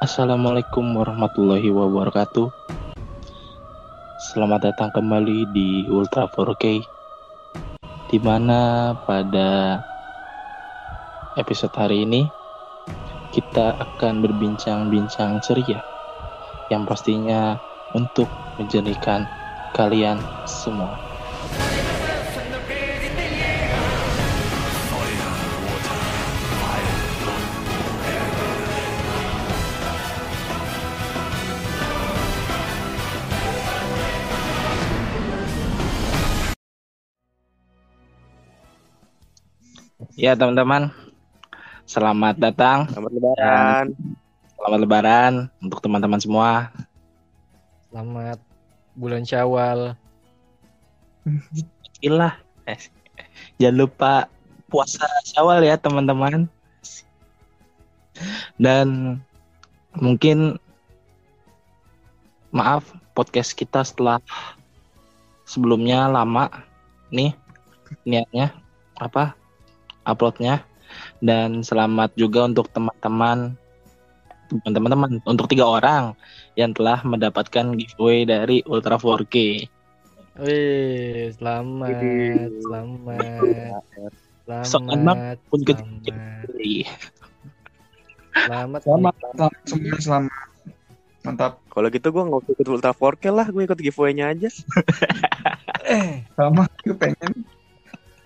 Assalamualaikum warahmatullahi wabarakatuh. Selamat datang kembali di Ultra 4K. Di mana pada episode hari ini kita akan berbincang-bincang ceria yang pastinya untuk menjadikan kalian semua. Ya teman-teman, selamat datang, Selamat lebaran. selamat lebaran untuk teman-teman semua. Selamat bulan Syawal. Ilah, Eh, jangan lupa puasa Syawal ya teman-teman. Dan mungkin maaf podcast kita setelah sebelumnya lama nih niatnya apa uploadnya dan selamat juga untuk teman-teman teman-teman untuk tiga orang yang telah mendapatkan giveaway dari Ultra 4K. Wih, selamat, selamat, Sokan selamat, pun selamat, selamat, Selamat, selamat semuanya selamat. Mantap. Kalau gitu gue nggak ikut Ultra 4K lah, gue ikut giveaway-nya aja. Sama gue pengen.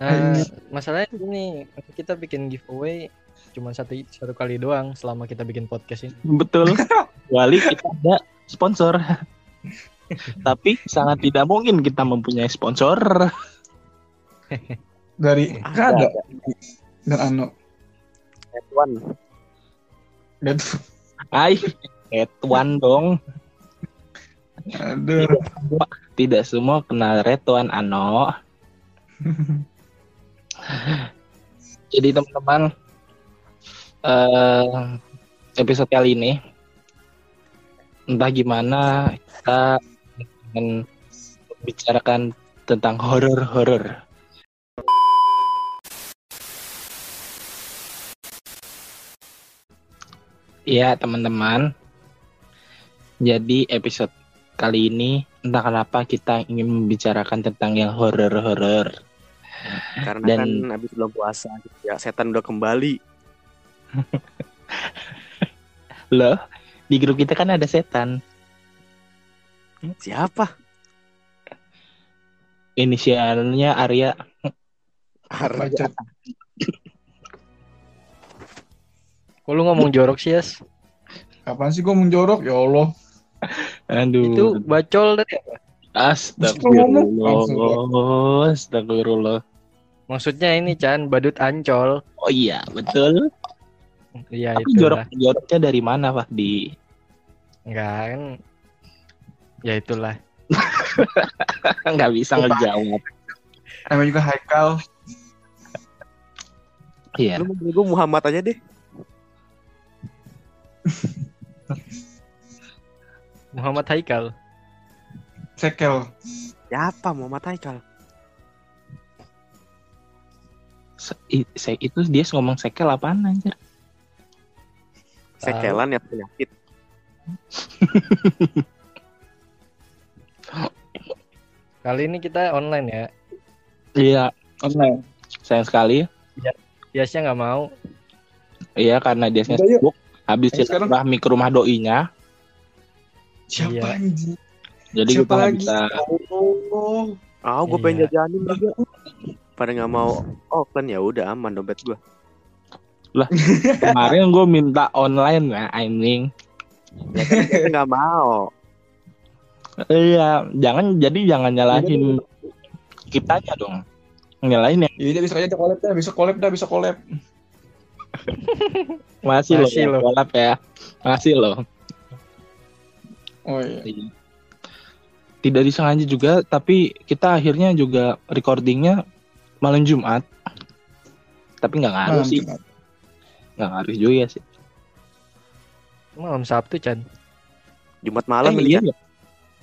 Eh, masalahnya ini kita bikin giveaway cuma satu satu kali doang selama kita bikin podcast ini. Betul. Kecuali kita ada sponsor. Tapi sangat tidak mungkin kita mempunyai sponsor. Dari ada dan Ano. F1. Dan Hai, Redwan dong. ada. Tidak semua kenal Redwan Ano. Jadi teman-teman, eh episode kali ini entah gimana kita akan membicarakan tentang horor-horor. Iya teman-teman. Jadi episode kali ini entah kenapa kita ingin membicarakan tentang yang horor-horor. Karena Dan- kan habis belum puasa gitu ya, setan udah kembali. Loh, di grup kita kan ada setan. Siapa? Inisialnya Arya. Arja. Kok lu ngomong jorok sih, Yas? Kapan sih gue menjorok? Ya Allah. Aduh. Itu bacol tadi apa? Astagfirullah. Astagfirullah. Maksudnya ini Chan, badut ancol. Oh iya, betul. Iya Tapi itu jorok joroknya dari mana, Pak? Di Enggak kan. Ya itulah. nggak bisa ngejawab. Namanya juga Haikal. Iya. Lu gue Muhammad aja deh. Muhammad Haikal. Sekel. Siapa Muhammad Haikal? Se- itu dia ngomong sekel apaan anjir? Sekelan ya penyakit. Kali ini kita online ya. Iya, Online. sayang sekali. Yasnya nggak mau. Iya, karena dia sibuk. Habis Ayo sekarang. silaturahmi ke rumah doinya. Siapa Iya. anjing? Jadi Siapa kita lagi? bisa Oh. Ah, gue pengen Iya. jajanin juga. Pada nggak mau open ya udah aman dompet gue. Kemarin gue minta online ya, anjing. nggak mau. Iya, jangan jadi jangan nyalahin kitanya dong. Nyalahin ya. Ya udah besok aja collab dah, besok collab dah, besok collab. Masih, loh, Masih ya, loh. kolab ya. Masih loh. Oh iya. Iya. Tidak disengaja juga, tapi kita akhirnya juga recordingnya malam Jumat. Tapi nggak ngaruh Malam sih, nggak ngaruh juga sih. Malam Sabtu Chan. Jumat malam Eh, ini iya, ya. iya.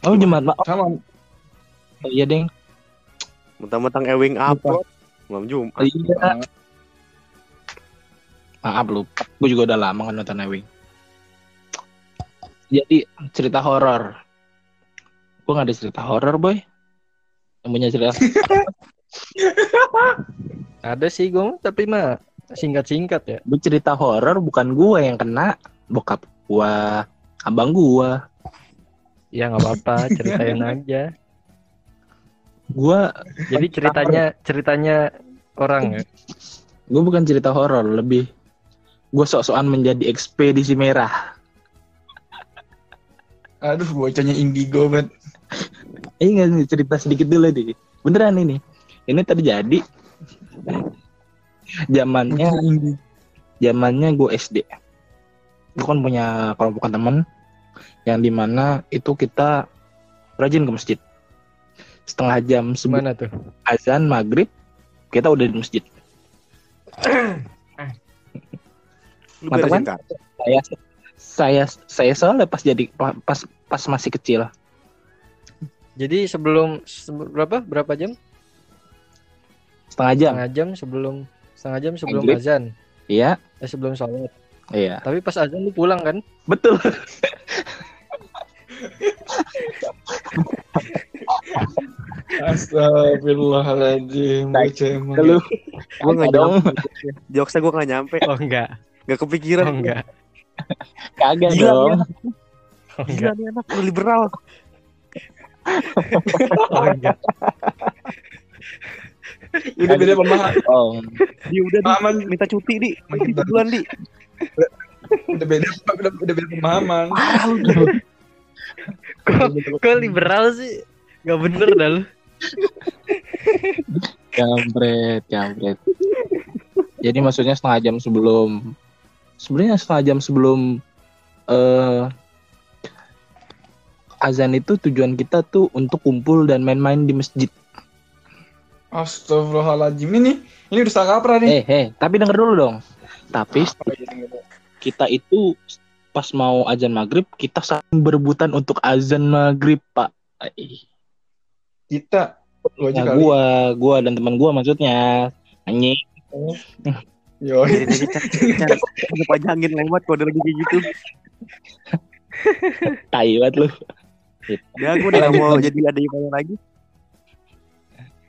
Oh Jumat, ma- Sama. oh, iya deng. Mentang-mentang Ewing upload. Malam Jumat. Iya. Maaf lupa. Gue juga udah lama kan nonton Ewing. jadi cerita horor. Gue gak ada cerita horor boy. Yang punya cerita Ada sih gue tapi mah singkat-singkat ya. Gue cerita horor bukan gue yang kena, bokap gua, abang gua. Ya nggak apa-apa, ceritain aja. Gua Jadi ceritanya ceritanya orang ya. gue bukan cerita horor, lebih gue sok-sokan menjadi ekspedisi merah. Aduh, bocahnya indigo banget. Eh nggak nih cerita sedikit dulu nih. Beneran ini. Ini terjadi zamannya zamannya gue SD. Gue kan punya kelompokan temen yang di mana itu kita rajin ke masjid. Setengah jam sebelum tuh? azan maghrib kita udah di masjid. Lu Mantap kan? Saya saya saya soalnya pas jadi pas pas masih kecil Jadi sebelum se- berapa berapa jam? Setengah jam. Setengah jam sebelum setengah jam sebelum Maghrib. azan. Iya, Eh sebelum sholat. iya. Tapi pas azan lu pulang kan? Betul. Astagfirullahaladzim. Lu Gue nggak dong. nyampe. Jokesnya gue nggak nyampe. Oh enggak. Gak kepikiran. Oh enggak. Kagak Gila, dong. Oh Gila enggak. nih anak lu liberal. Oh enggak. Udah beda pemahaman. Oh, Dia udah di, Pemahaman. minta cuti di. Tiga bulan di. Udah beda, udah, udah beda pemahaman. Kok, kok liberal sih? Gak bener dah lu. kampret, kampret. Jadi maksudnya setengah jam sebelum sebenarnya setengah jam sebelum eh azan itu tujuan kita tuh untuk kumpul dan main-main di masjid. Astagfirullahaladzim. Ini nih, ini udah salah kaprah nih. Eh, eh, tapi denger dulu dong. Tapi kita itu pas mau azan maghrib kita saling berebutan untuk azan maghrib pak. Eh, Kita, lu aja Ya, kali. gua, gua dan teman gua maksudnya. Anjing. Yo, Jadi jadi cara cara pajangin lewat kode lagi kayak gitu. Tai banget lu. Ya gue udah mau jadi ada yang lagi.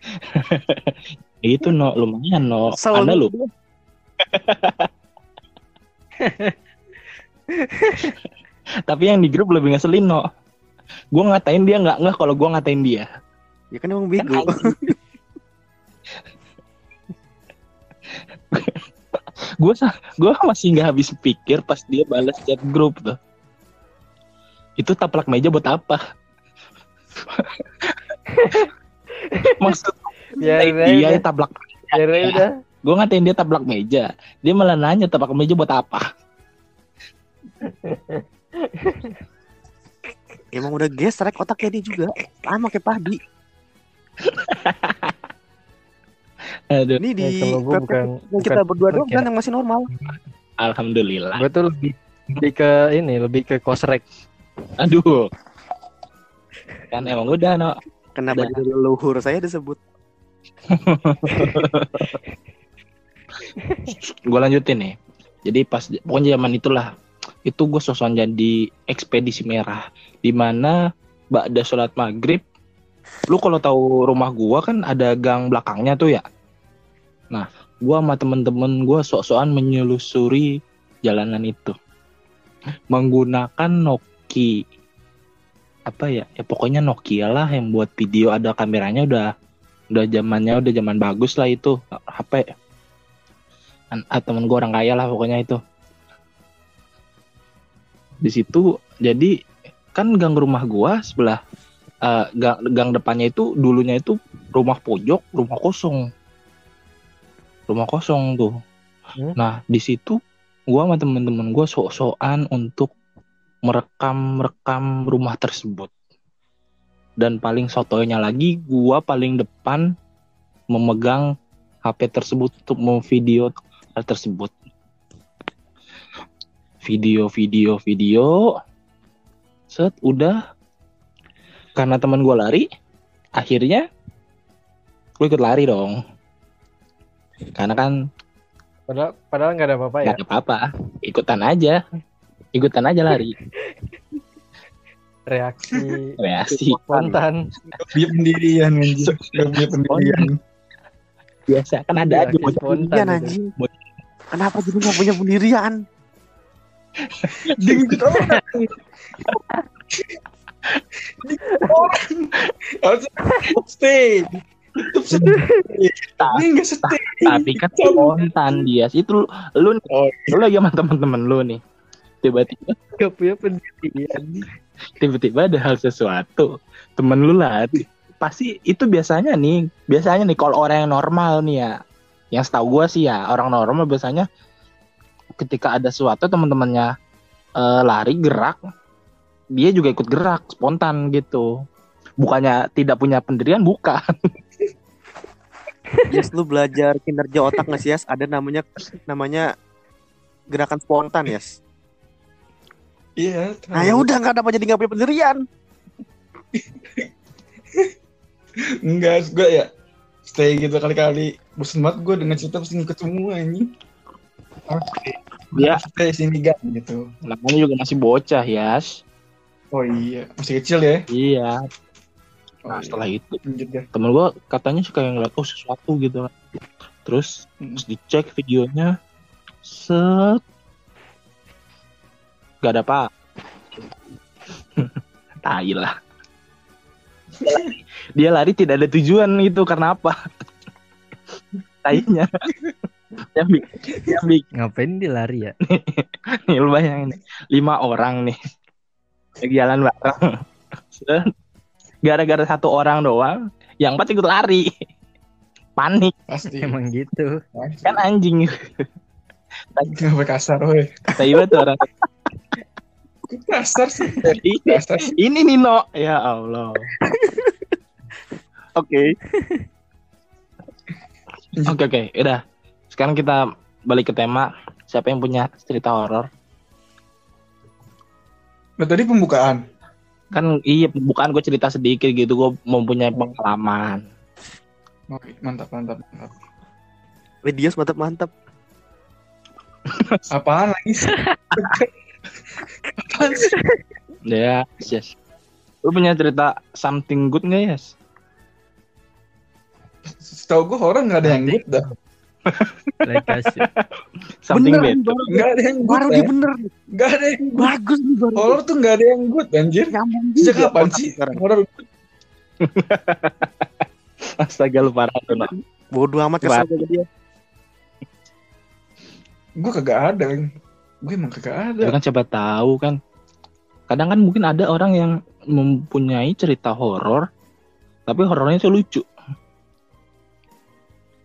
Itu no lumayan no. Kesel Ada lu. gue. Tapi yang di grup lebih ngeselin no. Gua ngatain dia nggak nggak kalau gua ngatain dia. Ya kan emang bego. Gua sa- gua masih nggak habis pikir pas dia balas chat grup tuh. Itu taplak meja buat apa? Maksud Ya udah, dia udah. tablak Ya udah, udah. gue ngatain dia tablak meja dia malah nanya tablak meja buat apa Emang udah gesrek otaknya dia juga. Sama kayak Pahdi. Aduh, Ini di Ya, PP bukan kita bukan berdua doang kan yang masih normal. alhamdulillah Gue tuh lebih lebih ke ini, lebih ke kosrek. aduh kan emang udah no Kenapa Udah. jadi leluhur saya disebut? gue lanjutin nih. Jadi pas pokoknya zaman itulah itu gue sosokan jadi ekspedisi merah. Di mana ada sholat maghrib lu kalau tahu rumah gua kan ada gang belakangnya tuh ya? Nah gua sama temen-temen gua sok-sokan menyelusuri jalanan itu. Menggunakan Nokia apa ya ya pokoknya Nokia lah yang buat video ada kameranya udah udah zamannya udah zaman bagus lah itu HP ah, temen gue orang kaya lah pokoknya itu. Di situ jadi kan gang rumah gua sebelah eh, gang, gang depannya itu dulunya itu rumah pojok rumah kosong. Rumah kosong tuh. Hmm. nah di situ gua sama temen-temen gua sok-sokan untuk merekam rekam rumah tersebut. Dan paling sotoynya lagi gua paling depan memegang HP tersebut untuk memvideo hal tersebut. Video video video. Set udah. Karena teman gue lari akhirnya gue ikut lari dong. Karena kan Padahal padahal nggak ada apa-apa ya. nggak ada apa-apa. Ikutan aja ikutan aja lari reaksi reaksi spontan Dia pendirian anjing. Punya pendirian. biasa kan ada aja spontan anjing. Kenapa jadi nggak punya pendirian? Dia orang. Orang. Stay. Tutup stay. Tapi kan spontan dia itu lu, lu Oh, lu lagi sama temen-temen lu nih tiba-tiba. Gak punya pendirian. tiba-tiba ada hal sesuatu. Temen lu lah. Pasti itu biasanya nih. Biasanya nih kalau orang yang normal nih ya. Yang setahu gua sih ya orang normal biasanya ketika ada sesuatu teman-temannya eh, lari gerak dia juga ikut gerak spontan gitu. Bukannya tidak punya pendirian bukan. Yes, lu belajar kinerja otak nggak sih, Yes? Ada namanya namanya gerakan spontan, Yes. Iya. Nah, ya udah nggak dapat jadi nggak punya pendirian. Enggak, gue ya stay gitu kali-kali. Bosen banget gue dengan cerita pasti ngikut semua ini. Oke. Dia- stay sini gan gitu. namanya juga masih bocah Yas Oh iya, masih kecil ya. iya Oh, nah iya. setelah itu Lanjut ya. temen gua katanya suka yang ngeliat oh sesuatu gitu terus Hmm. terus dicek videonya set gak ada apa. Tai lah. Dia lari tidak ada tujuan itu karena apa? Tainya. Yang bikin, yang bikin Ngapain dia lari ya? nih lu bayangin lima orang nih. Lagi jalan bareng. Gara-gara satu orang doang yang empat ikut lari. Panik. Pasti. Emang gitu. kan anjing. Kenapa kasar, woi? tiba tuh orang Kasar sih. ini, Kasar sih. ini Nino ya Allah oke oke oke udah sekarang kita balik ke tema siapa yang punya cerita horor Nah, tadi pembukaan. kan iya bukan gue cerita sedikit gitu gue mempunyai pengalaman Oke, mantap, mantap, mantap. Lidias mantap mantap. Apaan lagi? ya yes lu punya cerita something good nggak yes Setahu gue horor nggak ada yang good dah. Like kasih. something Bener, bad baru, Nggak ada yang good. baru ya. dia bener. Nggak ada yang good. Bagus nih baru. Horor tuh nggak ada yang good, anjir. Sejak kapan sih sekarang. horor? astaga lu parah tuh no. Bodoh amat kesel dia. Gue kagak ada. Gue emang kagak ada. Ya kan siapa tahu kan kadang kan mungkin ada orang yang mempunyai cerita horor tapi horornya itu lucu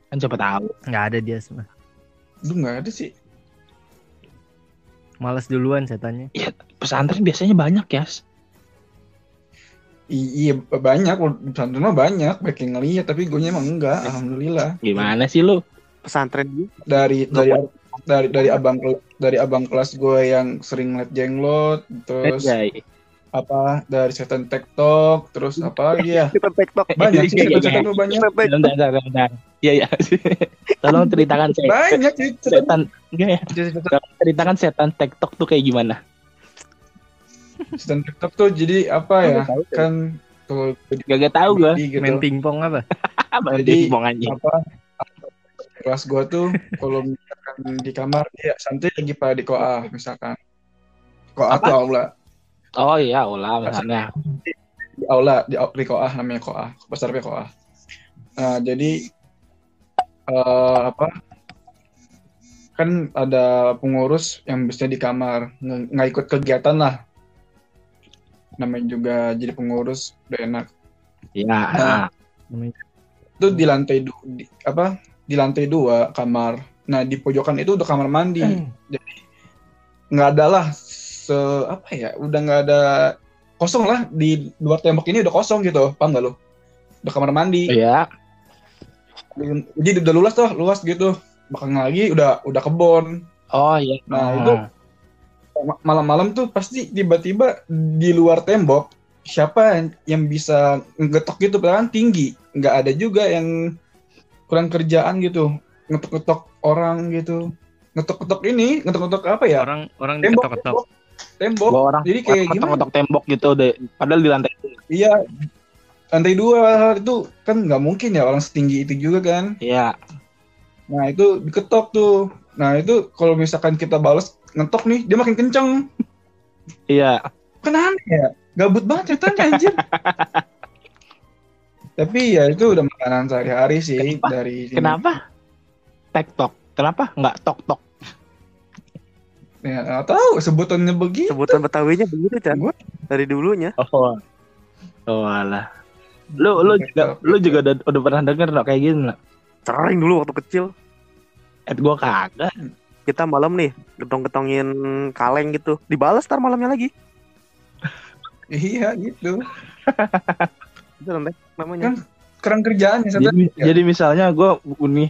kan siapa tahu Nggak ada dia semua. Lu nggak ada sih. Males duluan setannya. ya pesantren biasanya banyak ya I- iya banyak, pesantren mah banyak, baik yang ngeliat, tapi gue emang enggak, alhamdulillah. gimana sih lu Pesantren dia. Dari dari dari dari abang dari abang kelas gue yang sering ngeliat jenglot, terus Anjay. apa dari setan TikTok, terus apa lagi ya? Kita TikTok. Banyak sih Iya, iya, setan-setan tuh banyak. Kita TikTok. Bentar, bentar, bentar. Iya, iya. Tolong ceritakan saya. Banyak sih setan. Setan, enggak ya? Tolong ceritakan setan TikTok tuh kayak gimana? Setan TikTok tuh jadi apa ya? Kan kalau Gak, gak tahu gua. gitu, Main pingpong apa? Apa Jadi- jadi anjing. apa kelas gue tuh kalau di kamar ya santai lagi pada di koa misalkan koa Apa? tuh aula Oh iya, olah misalnya. di aula di, di koa namanya koa besarnya koa nah jadi eh, apa kan ada pengurus yang biasanya di kamar nggak ikut kegiatan lah namanya juga jadi pengurus udah enak Iya. Nah. itu di lantai du- di, apa di lantai dua kamar nah di pojokan itu udah kamar mandi. Jadi nggak ada lah se apa ya udah nggak ada kosong lah. Di luar tembok ini udah kosong gitu. Paham nggak lo udah kamar mandi. Iya. jadi udah luas tuh luas gitu. Belakang lagi udah udah kebon. Oh iya. Nah, itu- Ma- malam-malam tuh pasti tiba-tiba di luar tembok siapa yang, bisa ngetok gitu? Kan tinggi. Nggak ada juga yang kurang kerjaan gitu. Ngetok-ngetok orang gitu ngetok-ngetok ini ngetok-ngetok apa ya Orang orang tembok diketok-ketok. tembok. tembok. Orang Jadi kayak orang gimana? ngetok tembok gitu deh. Padahal di lantai itu. Iya. Lantai dua itu kan nggak mungkin ya orang setinggi itu juga kan. Iya. Nah itu diketok tuh. Nah itu kalau misalkan kita balas ngetok nih, dia makin kenceng. Iya. Kan aneh ya. Gabut banget ceritanya anjir. Tapi ya itu udah makanan sehari-hari sih Kenapa? dari sini. Kenapa? Tektok. Kenapa nggak tok tok? Ya, nggak tahu sebutannya begitu. Sebutan Betawinya begitu, Chan. Gua- Dari dulunya. Oh. Oh alah. Lu lu juga lu juga udah, udah pernah denger no, kayak gitu no? Sering dulu waktu kecil. Eh gua kagak. Kita malam nih getong-getongin kaleng gitu. Dibalas tar malamnya lagi. Iya gitu. Itu namanya. Kan Kerang kerjaannya Jadi, sebenarnya. jadi misalnya gua nih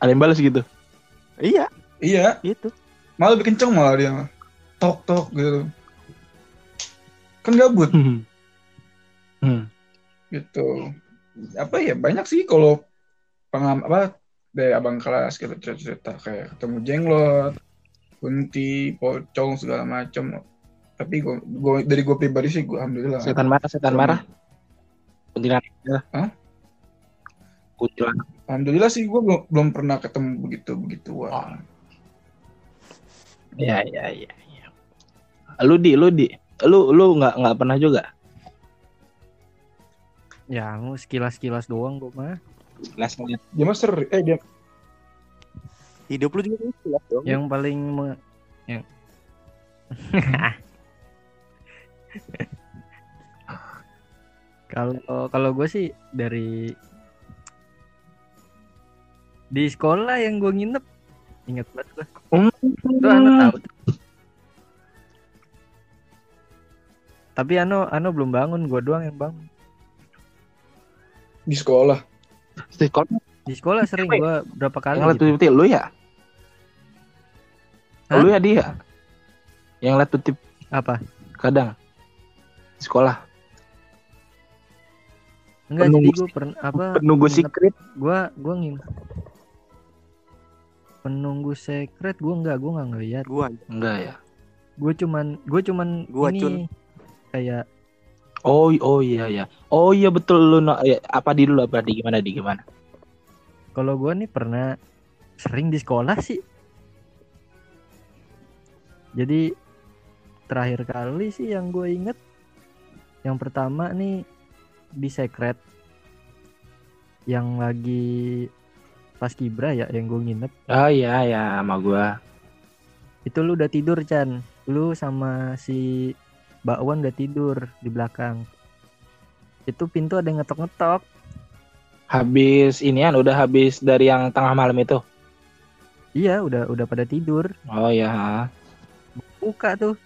ada yang balas gitu. Iya, Iya, gitu. malah lebih kenceng malah dia. Tok tok gitu. Kan gabut Hmm. Hmm. gitu. Apa ya banyak sih kalau pengam apa dari abang kelas gitu cerita-cerita kayak ketemu jenglot, kunti, pocong segala macam. Tapi gua, gua- dari gue pribadi sih gue alhamdulillah. Setan marah, setan marah. Kuntilanak. Hah? Kuntilanak. Alhamdulillah sih gue belum, belum pernah ketemu begitu begituan. Iya, iya, iya, iya. Lu di, lu di, lu lu nggak nggak pernah juga. Ya, mau sekilas-kilas doang gue mah. Ngeliat. Dia mah seri, eh dia Hidup lu juga ya, dong. Yang paling me- yang Kalau kalau gue sih dari di sekolah yang gue nginep inget banget gue. Itu Ano tahu. Tapi Ano Ano belum bangun, gue doang yang bangun. di sekolah. Di sekolah Di sekolah sering gue berapa kali yang liat gitu. lu ya? Hah? Lu ya dia? Yang liat tutip Apa? kadang di sekolah. Enggak Penunggu jadi gue pernah apa? Penunggu nginep- secret. Gua gua ngin penunggu secret gue enggak gue nggak ngeliat Gua Enggak ya. gue cuman gue cuman Gua, ini Cun. kayak Oh, oh iya ya. Oh iya betul lu no, ya, apa di dulu apa di gimana di gimana? kalau gue nih pernah sering di sekolah sih jadi terakhir kali sih yang gue inget yang pertama nih di secret yang lagi pas kibra ya yang gue nginep. Oh iya ya sama gua. itu lu udah tidur Chan. Lu sama si Mbak Wan udah tidur di belakang. Itu pintu ada yang ngetok-ngetok. Habis inian udah habis dari yang tengah malam itu. iya udah udah pada tidur. Oh ya. buka tuh.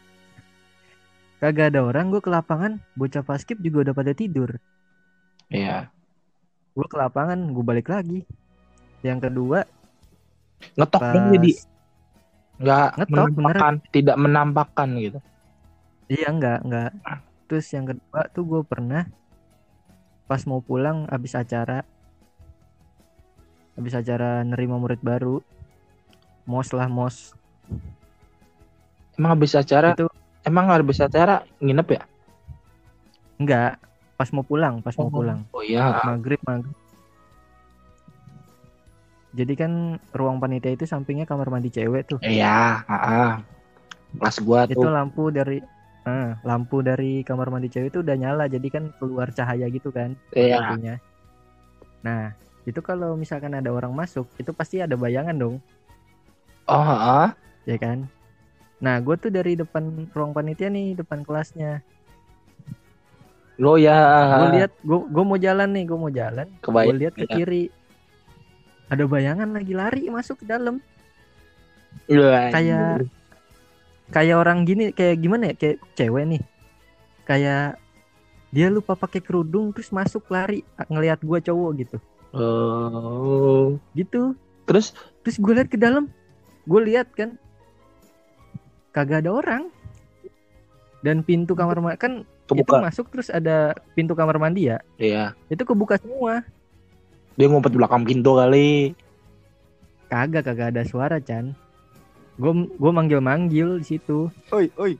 Kagak ada orang gue ke lapangan. Bocah paskip juga udah pada tidur. Iya. gue ke lapangan gue balik lagi yang kedua Ngetok pas dong jadi nggak Ngetok, menampakkan, tidak menampakkan gitu. iya enggak enggak terus yang kedua tuh gue pernah pas mau pulang habis acara habis acara nerima murid baru mos lah mos Emang habis acara Itu- emang habis acara nginep ya? enggak pas mau pulang pas mau Oh. pulang Oh iya. maghrib maghrib jadi kan ruang panitia itu sampingnya kamar mandi cewek tuh Iya, heeh. Kelas gua itu tuh. lampu dari ah, lampu dari kamar mandi cewek itu udah nyala jadi kan keluar cahaya gitu kan Iya. lampunya nah itu kalau misalkan ada orang masuk itu pasti ada bayangan dong Oh, heeh. ya kan nah gue tuh dari depan ruang panitia nih depan kelasnya Lo ya. gue lihat gue mau jalan nih gue mau jalan gue lihat ke ya. kiri ada bayangan lagi lari masuk ke dalam. Kayak kayak orang gini kayak gimana ya? Kayak cewek nih. Kayak dia lupa pakai kerudung terus masuk lari ngelihat gua cowok gitu. Oh. gitu. Terus? Terus gue lihat ke dalam. Gue lihat kan kagak ada orang. Dan pintu kamar mandi kan itu masuk terus ada pintu kamar mandi ya? Iya. itu kebuka semua Dia ngumpet belakang pintu kali. kagak kagak ada suara Chan gue gue manggil manggil di situ Oi, oi.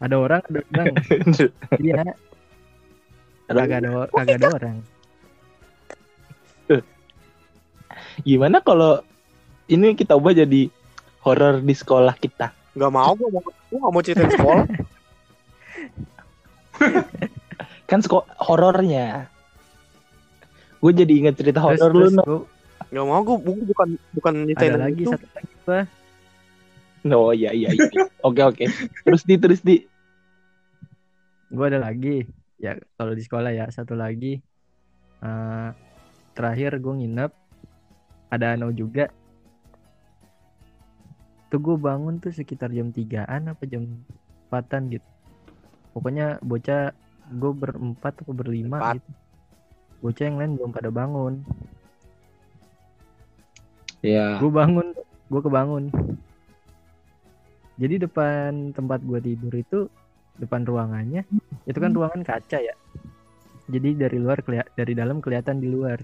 ada orang ada orang iya kagak ada kagak ada orang Gimana kalau ini kita ubah jadi horor di sekolah kita? Gak mau gue mau gue gak mau ceritain sekolah. Kan sekolah horornya. Gue jadi inget cerita horor lu. terus no. gua, Gak mau gue bukan bukan nyeritain ada lagi itu. satu lagi gua. Oh iya iya iya. Oke oke. Terus di terus di. gue ada lagi ya kalau di sekolah ya satu lagi Eh, terakhir gue nginep ada Ano juga tuh gue bangun tuh sekitar jam 3an apa jam 4an gitu pokoknya bocah gue berempat atau berlima Empat. gitu bocah yang lain belum pada bangun. Ya yeah. gue bangun gue kebangun. Jadi depan tempat gue tidur itu depan ruangannya itu kan hmm. ruangan kaca ya. Jadi dari luar dari dalam kelihatan di luar.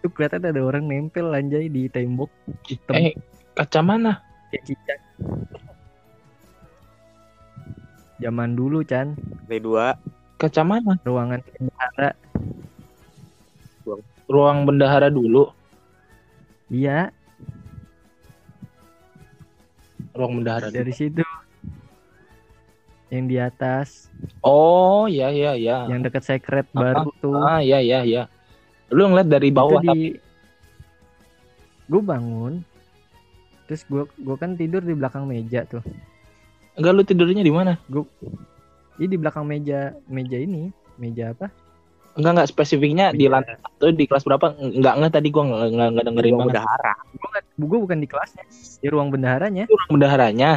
Itu kelihatan ada orang nempel lanjai di tembok hitam. Eh kaca mana? Ya, cicak zaman dulu Chan. P2 kacamata ruangan bendahara. Ruang, ruang bendahara dulu. Iya. Ruang bendahara dari dulu. situ. Yang di atas. Oh ya ya ya yang dekat secret bar baru ah, tuh. ah ya ya ya lu ngeliat dari bawah di... tapi gue bangun. Terus gue gue kan tidur di belakang meja tuh. Enggak lu tidurnya di mana? Gue ini di belakang meja meja ini meja apa? Enggak enggak spesifiknya di Meja- lantai satu di kelas berapa? Enggak enggak tadi gua enggak enggak, enggak dengerin Ruang bendahara. gue bukan di kelasnya. Di ruang bendaharanya. Itu ruang bendaharanya.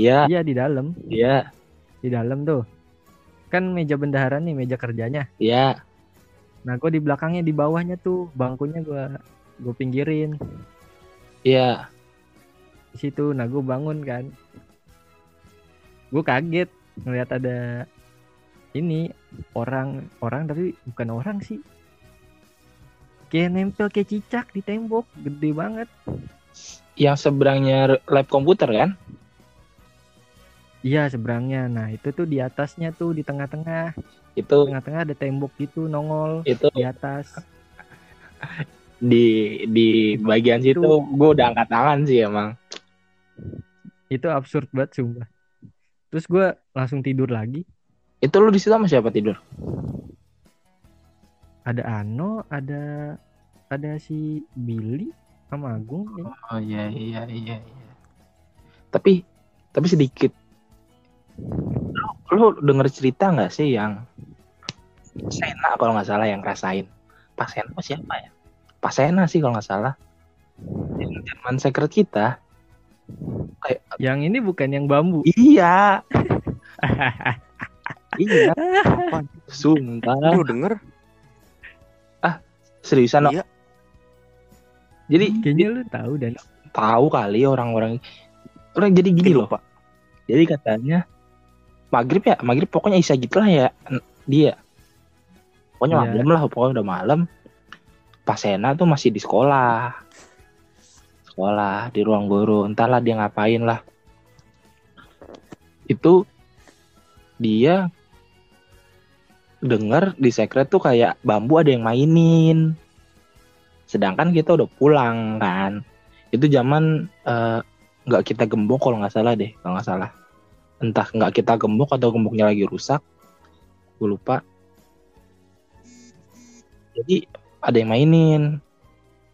Iya, iya di dalam. Iya, di dalam tuh. Kan meja bendahara nih meja kerjanya. Iya. nah gue di belakangnya di bawahnya tuh bangkunya gue gue pinggirin. Iya. di situ. Nah gue bangun kan. Gue kaget ngeliat ada ini orang orang tapi bukan orang sih kayak nempel kayak cicak di tembok gede banget Yang seberangnya lab komputer kan? iya seberangnya nah itu tuh di atasnya tuh di tengah-tengah Itu tengah-tengah ada tembok gitu nongol itu di atas di di bagian situ Itu. gue udah angkat tangan sih emang. itu absurd banget sumpah terus gue langsung tidur lagi Itu lu di situ sama siapa tidur? ada Ano ada ada si Billy sama Agung kayaknya. Oh iya iya iya iya. Tapi tapi sedikit. Lu, lu denger cerita nggak sih yang Sena kalau nggak salah yang rasain. Pak Sena siapa ya? Pak Sena sih kalau nggak salah. Zaman secret kita. Kayak yang ini bukan yang bambu iya. iya. Sumpah. Lu denger? Seriusan. no? Iya. Jadi kayaknya lu tahu dan tahu kali orang-orang orang jadi gini loh pak jadi katanya maghrib ya maghrib pokoknya isa gitu lah ya dia pokoknya Iya. malam lah pokoknya udah malam Pak Sena tuh masih di sekolah sekolah di ruang guru entahlah dia ngapain lah. Itu dia dengar di secret tuh kayak bambu ada yang mainin. Sedangkan kita udah pulang kan. Itu zaman eh, nggak kita gembok kalau nggak salah deh kalau nggak salah. Entah nggak kita gembok atau gemboknya lagi rusak gue lupa. Jadi ada yang mainin.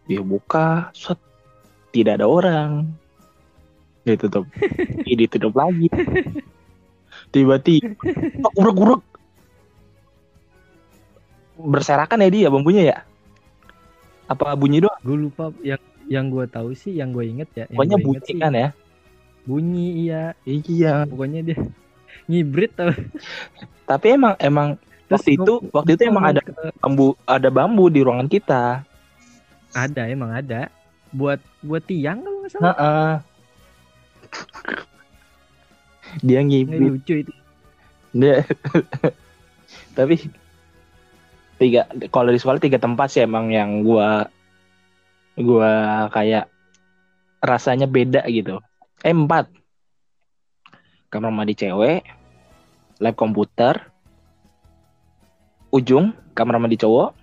Dia buka set tidak ada orang. Ditutup ditutup lagi. Tiba-tiba urek-urek berserakan ya dia bambunya ya? Apa bunyi doang? Gue lupa yang yang gue tahu sih yang gue inget ya pokoknya bunyi sih. kan ya? Bunyi iya. Iya. Pokoknya dia ngibrit tau. Tapi emang emang Terus waktu itu waktu itu emang ada ke- bambu ada bambu di ruangan kita. Ada emang ada buat buat tiang kalau nggak salah Heeh. dia ini ngibit lucu itu dia tapi tiga kalau di sekolah tiga tempat sih emang yang gua gua kayak rasanya beda gitu. Eh empat. Kamar mandi cewek, lab komputer, ujung kamar mandi cowok,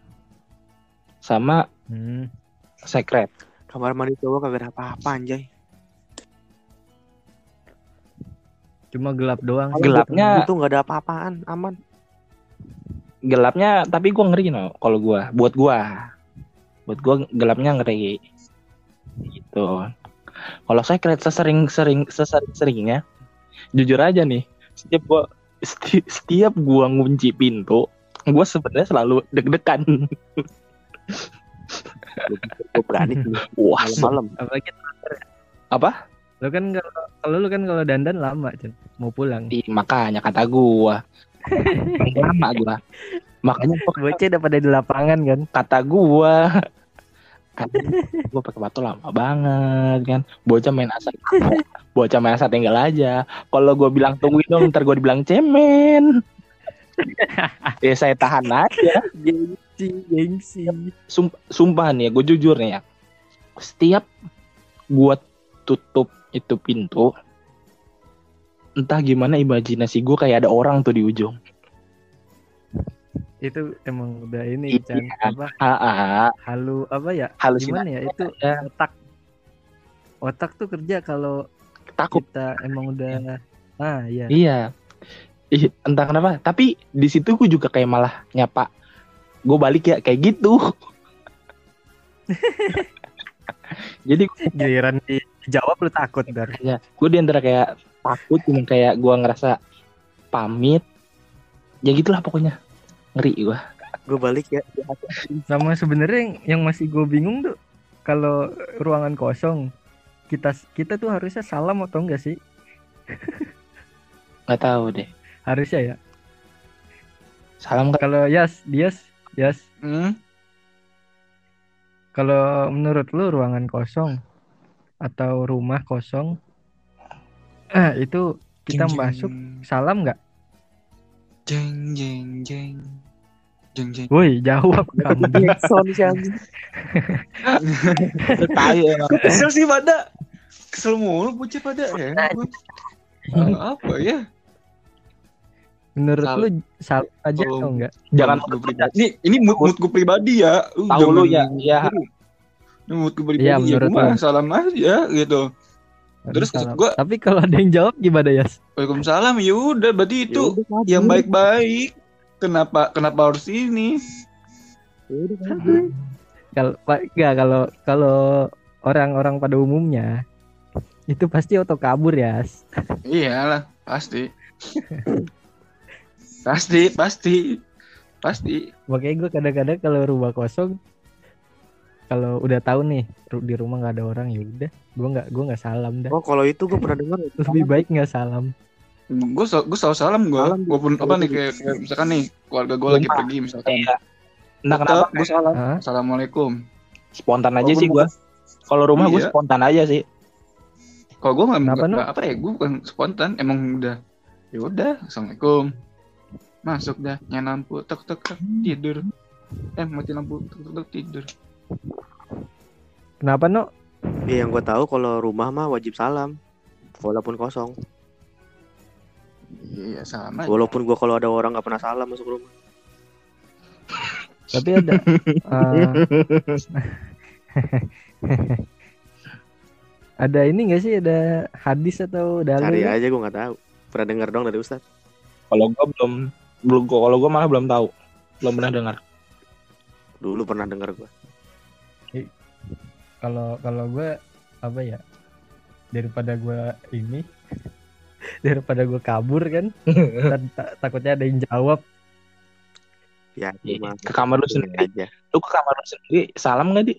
sama Hmm. secret. Kamar mandi cowok kagak ada apa-apa anjay. Cuma gelap doang. sih. Gelapnya- itu nggak ada apa-apaan, aman. Gelapnya tapi gua ngeri no kalau gua, buat gua. Buat gua gelapnya ngeri. Gitu. Kalau secret sesering-sering sesering-seringnya jujur aja nih, setiap gua seti- setiap gua ngunci pintu, gua sebenarnya selalu deg-degan. Gue berani tuh Wah, malam-malam. Apalagi apa? lu kan kalau kalau lu kan kalau dandan lama Cen. mau pulang. Ih, makanya kata gua. lama gua. Makanya gua Bocah udah pada di lapangan kan. kata gua kan gua pakai batu lama banget kan bocah main asal bocah main asal tinggal aja kalau gua bilang tungguin dong ntar gua dibilang cemen ya saya tahan aja Gengsi, gengsi. Sum- sumpah nih ya gue jujur nih ya setiap gua tutup itu pintu entah gimana imajinasi gue kayak ada orang tuh di ujung Itu emang udah ini Iya. Chan. apa ah, ah, halu apa ya? halusinasi Gimana ya itu ya, otak otak tuh kerja kalau takut kita emang udah ah iya Iya. Entah kenapa. Tapi di situ gue juga kayak malah nyapa. Gue balik ya kayak gitu. Jadi giliran dijawab lu takut dar ya, gue di antara kayak takut cuma kayak gue ngerasa pamit. Ya gitulah pokoknya. Ngeri gue. Gue balik ya. sama sebenarnya yang, yang masih gue bingung tuh kalau ruangan kosong kita kita tuh harusnya salam atau enggak sih Gak tahu deh. harusnya ya Salam kan. kalau Yas Dias Yas Hmm? kalau menurut lu ruangan kosong atau rumah kosong eh itu kita Jeng, jeng. masuk salam nggak Jeng jeng jeng. Jeng jeng. woi jawab kamu Jackson anjing. Tai emang. Kesel sih pada. Kesel mulu bocah pada ya. Eh, apa ya? Menurut Salam. lu salam aja atau enggak Jangan Mood gua pribadi. Ini ini mood, mood gue pribadi ya. Lu Tahu lu ya, jangan- ya. Ini mood gue pribadi Iya, ya. menurut Gua mah lu. salam aja gitu. Terus gua- tapi kalau ada yang jawab gimana Yas Waalaikumsalam. Ya udah berarti itu Ya udah, maju. yang baik-baik. Kenapa kenapa harus ini? Ya kalau enggak kalau kalau orang-orang pada umumnya itu pasti auto kabur ya Iyalah, pasti. pasti, pasti. Pasti. makanya gue kadang-kadang kalau rumah kosong kalau udah tahu nih di rumah nggak ada orang ya udah gue nggak gue nggak salam dah Oh kalau itu gue pernah dengar. lebih baik nggak salam Gue gue selalu salam gue. Salam. Walaupun apa nih kayak, kayak misalkan nih keluarga gue lagi pergi misalkan. Entah kenapa gue salam. Hah? Assalamualaikum. spontan aja sih gue. Kalau rumah gue Iya. spontan aja sih. Kalau gue nggak nggak- apa ya, gue bukan spontan, emang udah. Ya udah, assalamualaikum. Masuk dah, nyalain lampu, tek tek tek, tidur. Eh mati lampu, tek tek tek, tidur. kenapa no Ya yang gue tahu kalau rumah mah wajib salam. Walaupun kosong. Iya, salam aja. Walaupun gue kalau ada orang nggak pernah salam masuk rumah. tapi ada eh, ada ini nggak sih ada hadis atau dalil Cari aja gue nggak tahu. Pernah dengar dong dari Ustad. Kalau gue belum belum kalau gue malah belum tahu. Belum pernah dengar. Dulu pernah dengar gue. kalau kalau gue apa ya daripada gue ini daripada gue kabur kan ta- ta- takutnya ada yang jawab Ya, Iya, cuma ke kamar lu sendiri. aja. Lu ke kamar lu sendiri salam nggak di?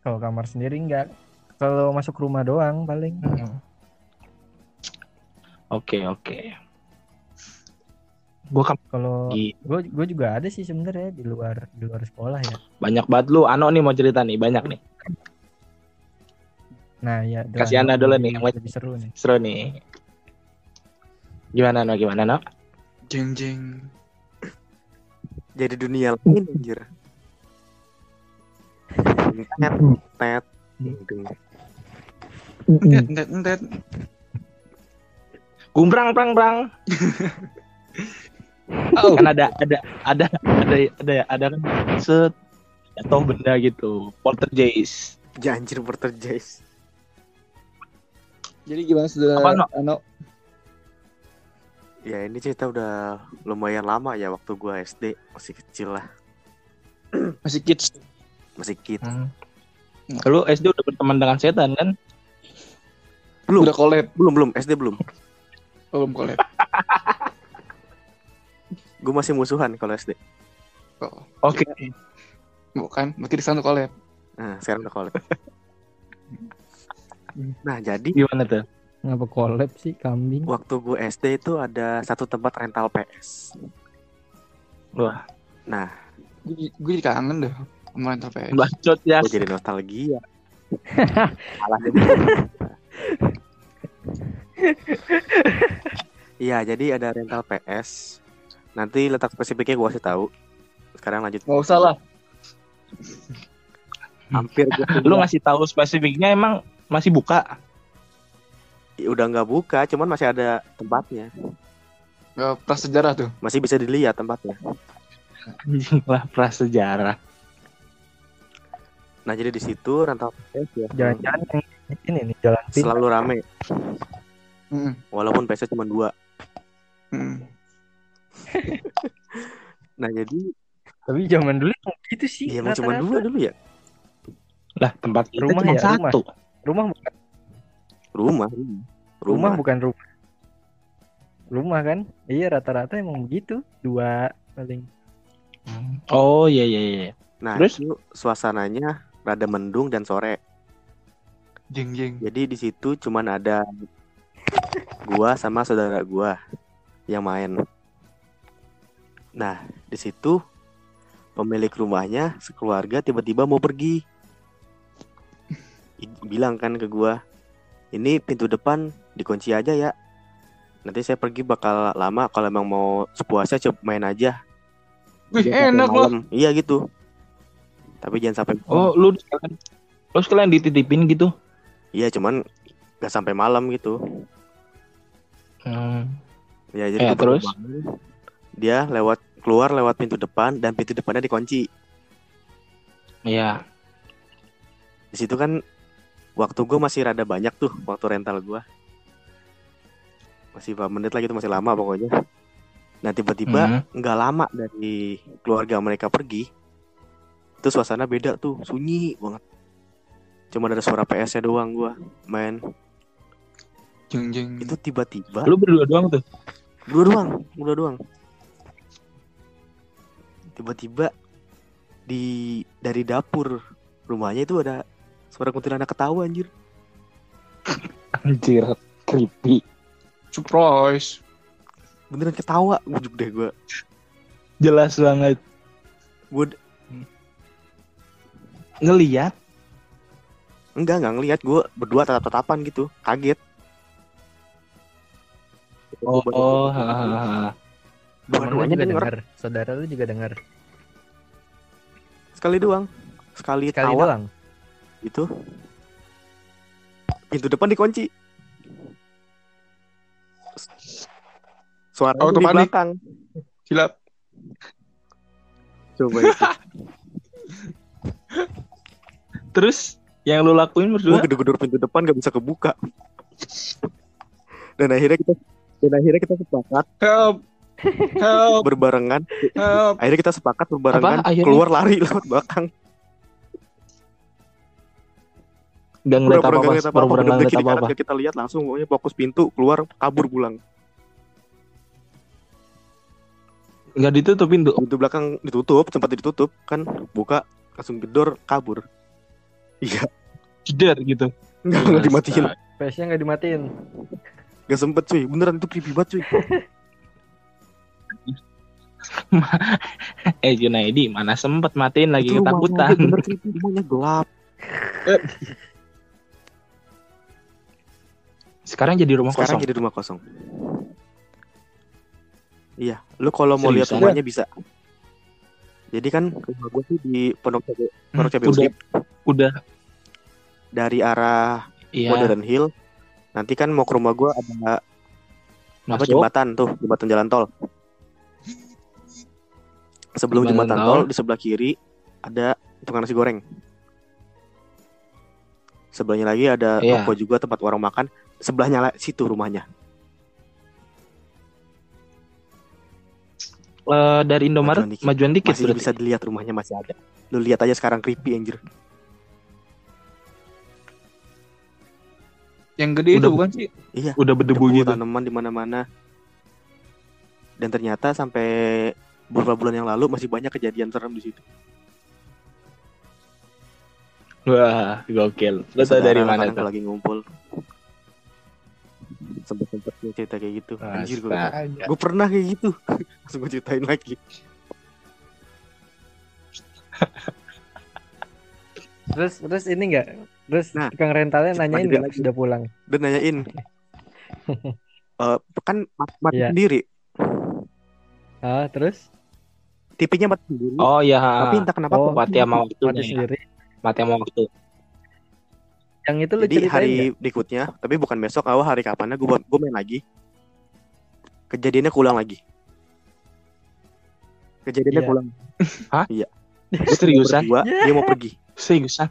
kalau kamar sendiri enggak kalau masuk rumah doang paling Oke oke. Gue kalau gue gue juga ada sih sebenarnya di luar di luar sekolah ya banyak banget lu. Ano nih mau cerita nih banyak nih. nah ya Kasih Anda dulu nih, yang lebih seru nih Seru nih. Gimana no gimana no? Jeng jeng. Jadi dunia lain anjir. Tet, tet. Entet, entet, entet. Gumbrang prang prang. Oh. Kan ada ada ada ada ada ada kan set atau benda gitu. Poltergeist. Janjir berterjais. Jadi gimana sudah Apa, No? Ano? Ya ini cerita udah lumayan lama ya waktu gua SD masih kecil lah Masih kids. masih kid. Hmm. Lu SD udah berteman dengan setan kan? Belum. Udah collab. Belum belum SD belum. Belum collab. Gue masih musuhan kalau SD. Oh. Oke. Bukan, berarti di sana collab. Nah sekarang udah collab. nah jadi Gimana tuh? Ngapa collab sih kambing? waktu gue SD itu ada satu tempat rental PS. Wah, Nah Gue gue jadi kangen deh sama rental PS. bacot ya. gue jadi nostalgia. Salah jadi. Iya, jadi ada rental PS. Nanti letak spesifiknya gue kasih tahu. Sekarang lanjut. Nggak usah lah. Hampir gue Lu ngasih tahu spesifiknya emang masih buka? udah nggak buka, cuman masih ada tempatnya. Nggak prasejarah tuh. Masih bisa dilihat tempatnya. lah prasejarah. Nah, jadi di situ rental PS ya Jangan-jangan yang ini nih jalan pintas. selalu rame, Mm, walaupun PS cuma dua. Nah, jadi Tapi zaman dulu gitu sih. ya emang cuma dua dulu ya. Lah tempat kita Rumah cuma ya, rumah. satu. Rumah bukan Rumah. rumah Rumah. bukan rumah. Rumah kan? Iya rata-rata emang begitu. Dua paling. Oh iya iya iya. Nah, Terus? itu suasananya rada mendung dan sore. Jeng jeng. Jadi di situ cuman ada gua sama saudara gua yang main. Nah, di situ pemilik rumahnya sekeluarga tiba-tiba mau pergi. Bilang kan ke gua, "Ini pintu depan dikunci aja ya. Nanti saya pergi bakal lama kalau emang mau sepuasnya coba main aja." Wih, Jangan enak loh. malam." Iya gitu. Tapi jangan sampai Oh lu sekalian, lu sekalian dititipin gitu? Iya, cuman gak sampai malam gitu. Hmm. Ya jadi baru terus? bangun, dia lewat keluar lewat pintu depan dan pintu depannya dikunci. Iya. Di situ kan waktu gue masih rada banyak tuh waktu rental gua. Masih berapa menit lagi tuh masih lama pokoknya. Nah tiba-tiba Hmm. nggak lama dari keluarga mereka pergi, itu suasana beda tuh, sunyi banget. Cuma ada suara PS-nya doang gua main. Jeng jeng. Itu tiba-tiba Lu berdua doang tuh. Dua doang, dua doang. Tiba-tiba di dari dapur rumahnya itu ada suara kuntilanak ketawa anjir. Anjir, creepy. Surprise. Beneran ketawa, bujuk deh gue. Jelas banget. Gue Ngeliat enggak enggak ngelihat gue berdua tatap-tatapan gitu, kaget. Oh, oh hahaha. Temen lu Dua-duanya juga denger. Saudara lu juga dengar. sekali doang. Sekali, Sekali tawa doang. itu. Pintu depan dikunci. Suara Auto di panik. belakang. Silap. Coba itu. Terus yang lu lakuin gue berdua? gedor-gedor pintu depan gak bisa kebuka dan akhirnya kita dan akhirnya kita sepakat Help. Help. berbarengan Help. akhirnya kita sepakat berbarengan Apa? Akhirnya? keluar lari lewat belakang Gak ngeliat apa-apa, gak ngeliat apa-apa gak kita lihat langsung pokoknya fokus pintu keluar kabur pulang Gak ditutupin tuh. pintu belakang ditutup sempat ditutup kan buka langsung gedor kabur iya Jeder gitu. nggak nggak dimatiin PS-nya nggak dimatiin. nggak sempet cuy beneran itu creepy banget cuy Eh Junaidi, mana sempet matiin lagi Itu ketakutan. bener rumahnya gelap Sekarang jadi rumah sekarang kosong. jadi rumah kosong iya lu kalau mau lihat rumahnya bisa jadi kan rumah gue sih di Pondok Cabe Pondok Cabe Hmm, udah, udah dari arah Iya. Modern Hill. Nanti kan mau ke rumah gua ada apa Masuk. jembatan tuh, jembatan jalan tol. Sebelum Jembatan jembatan, tol. di sebelah kiri ada tukang nasi goreng. Sebelahnya lagi ada Iya. toko juga tempat warung makan. Sebelahnya lah situ rumahnya. Eh, dari Indomaret Majuan dikit. majuan dikit Masih berarti. bisa dilihat rumahnya masih ada. Lu lihat aja sekarang creepy anjir. Yang gede itu Udah- bukan sih? Iya. Udah berdebu Debu, gitu. tanaman di mana-mana. Dan ternyata sampai beberapa bulan yang lalu masih banyak kejadian serem di situ. Wah, gokil. Lu tau dari mana tuh? lagi ngumpul. Sempet-sempet gue cerita kayak gitu. Anjir gue. Gue pernah kayak gitu. Langsung gue ceritain lagi. Terus terus ini enggak? Terus Nah, tukang rentalnya nanyain enggak lagi. sudah pulang? Dan nanyain. eh kan mat- mati Iya. sendiri. Ah, terus TV-nya mati sendiri. Oh iya, Tapi entah kenapa Oh, mati sama waktu. mati sendiri. Mati sama waktu. Yang itu lu Jadi hari nggak? berikutnya, tapi bukan besok, awal hari kapannya gue gue main lagi. Kejadiannya keulang lagi. Kejadiannya Iya. keulang. Gua Seriusan? berdua, dia mau pergi. Seriusan?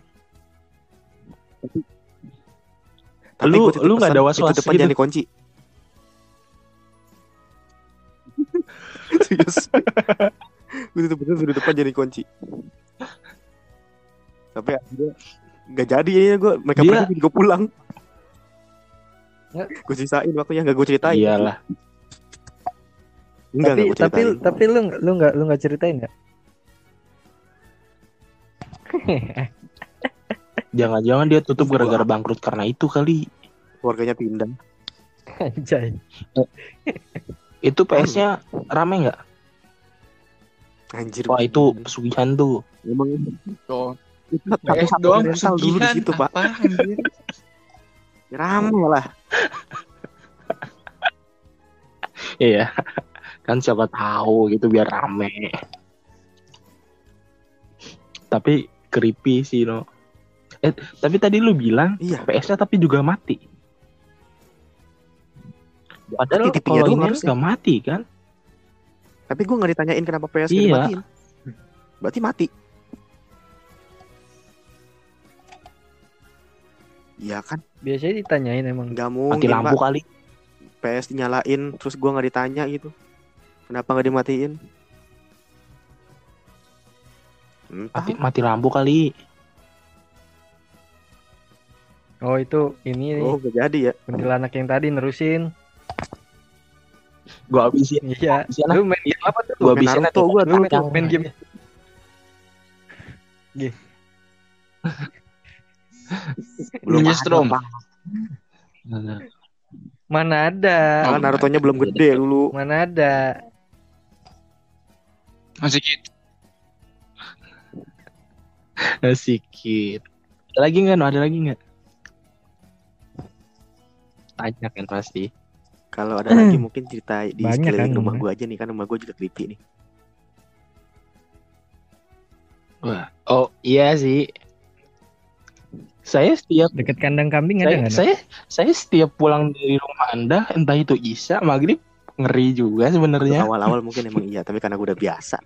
Tapi Lu- gua lu nggak ada was-was depan gitu? jangan dikunci. Serius. Gue tutup pesan sudah depan jangan dikunci. Tapi akhirnya nggak jadi ya gue mereka Dia- pergi gue pulang. Nggak. Gue sisain waktunya nggak gue ceritain. Iyalah. Enggak tapi tapi tapi lu lu nggak lu nggak ceritain nggak? Jangan-jangan dia tutup gara-gara bangkrut karena itu kali. Keluarganya pindah. Anjay. Itu PS-nya rame nggak? Anjir. Wah itu pesugihan tuh. emang Tuh. itu PS doang rental dulu di pesugihan. situ pak. Anjir? Rame lah. Iya. Kan siapa tahu gitu biar rame. Tapi creepy sih no. Eh, tapi tadi lu bilang Iya. PS-nya tapi juga mati. Padahal Tapi kalau ini harusnya. nggak mati kan? Tapi gue nggak ditanyain kenapa PS Iya. dimatiin. Berarti mati. Iya kan? Biasanya ditanyain emang. Mati mungkin lampu Pak. kali. PS dinyalain terus gua nggak ditanya gitu. Kenapa nggak dimatiin? Entah. Mati, mati lampu kali. Oh itu ini nih, Oh, jadi ya. kuntilanak yang tadi nerusin. Gua habisin. Iya. Habisin Lu main game apa tuh? Gua Main habisin Naruto gua Lu tamat. main game Belum Ninja ada, Storm. Pak. mana ada? Kan Naruto-nya belum gede dulu. Mana ada? Masih gitu. Sedikit. Ada lagi nggak? No? Ada lagi nggak? Tanya kan pasti. Kalau ada lagi mungkin cerita di Banyak sekeliling kan, rumah gua aja nih kan rumah gua juga creepy nih. Wah. Oh iya sih. Saya setiap Deket kandang kambing ada saya, nggak? Nak? saya saya setiap pulang dari rumah anda entah itu isya maghrib ngeri juga sebenarnya. Awal-awal mungkin emang iya, tapi karena gua udah biasa.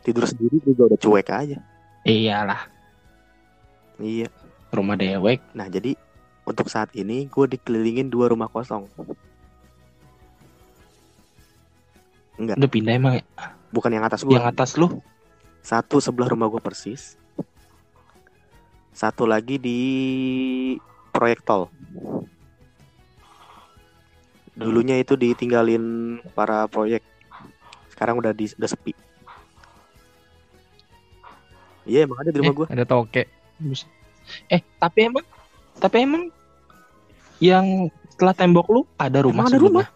Tidur sendiri juga udah cuek aja. Iyalah Iya. rumah dewek. Nah, jadi untuk saat ini gue dikelilingin dua rumah kosong. Udah pindah emang ya? Bukan yang atas gue. yang atas lu? Satu sebelah rumah gue persis. Satu lagi di proyek tol. Dulunya itu ditinggalin para proyek. Sekarang udah di, udah sepi. Iya emang ada di rumah Eh, gue. ada toke. Eh tapi emang tapi emang yang setelah tembok lu ada rumah Emang ada sebelumnya?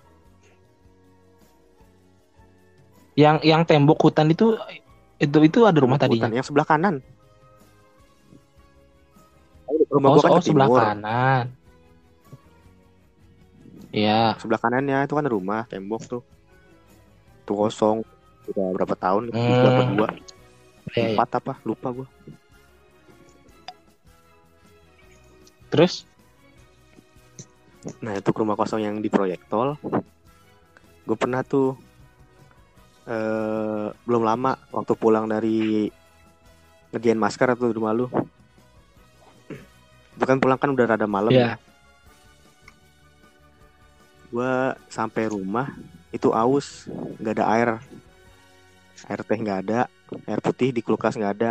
Yang yang tembok hutan itu itu itu ada rumah tadinya. Yang sebelah kanan. Rumah Oh, gua kan oh sebelah timur. kanan. Iya. Sebelah kanannya itu kan rumah tembok tuh. Tuh kosong. Udah berapa tahun? Hmm. Tiga apa dua? Iya, iya. Empat apa? Lupa gua. Terus? Nah itu rumah kosong yang di proyek tol. Gue pernah tuh eh belum lama waktu pulang dari ngerjain masker atau di rumah lu. Itu kan pulang kan udah rada malam. Iya. Gue sampai rumah itu aus, nggak ada air. Air teh nggak ada, air putih di kulkas nggak ada.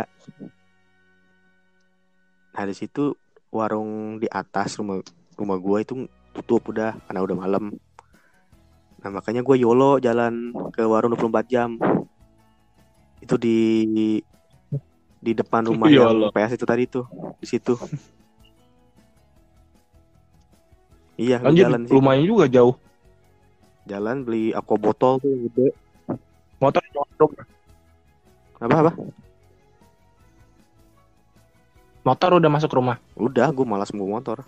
Nah di situ warung di atas rumah rumah gue itu tutup udah karena udah malam. Nah makanya gue YOLO jalan ke warung 24 jam. Itu di di depan rumah YOLO. yang PS itu tadi tuh di situ. iya, Anjir, jalan sih. lumayan juga jauh. Jalan beli aqua botol tuh yang gede. Motor nyodok. Apa apa? Motor udah masuk rumah. Udah, gue malas mau motor.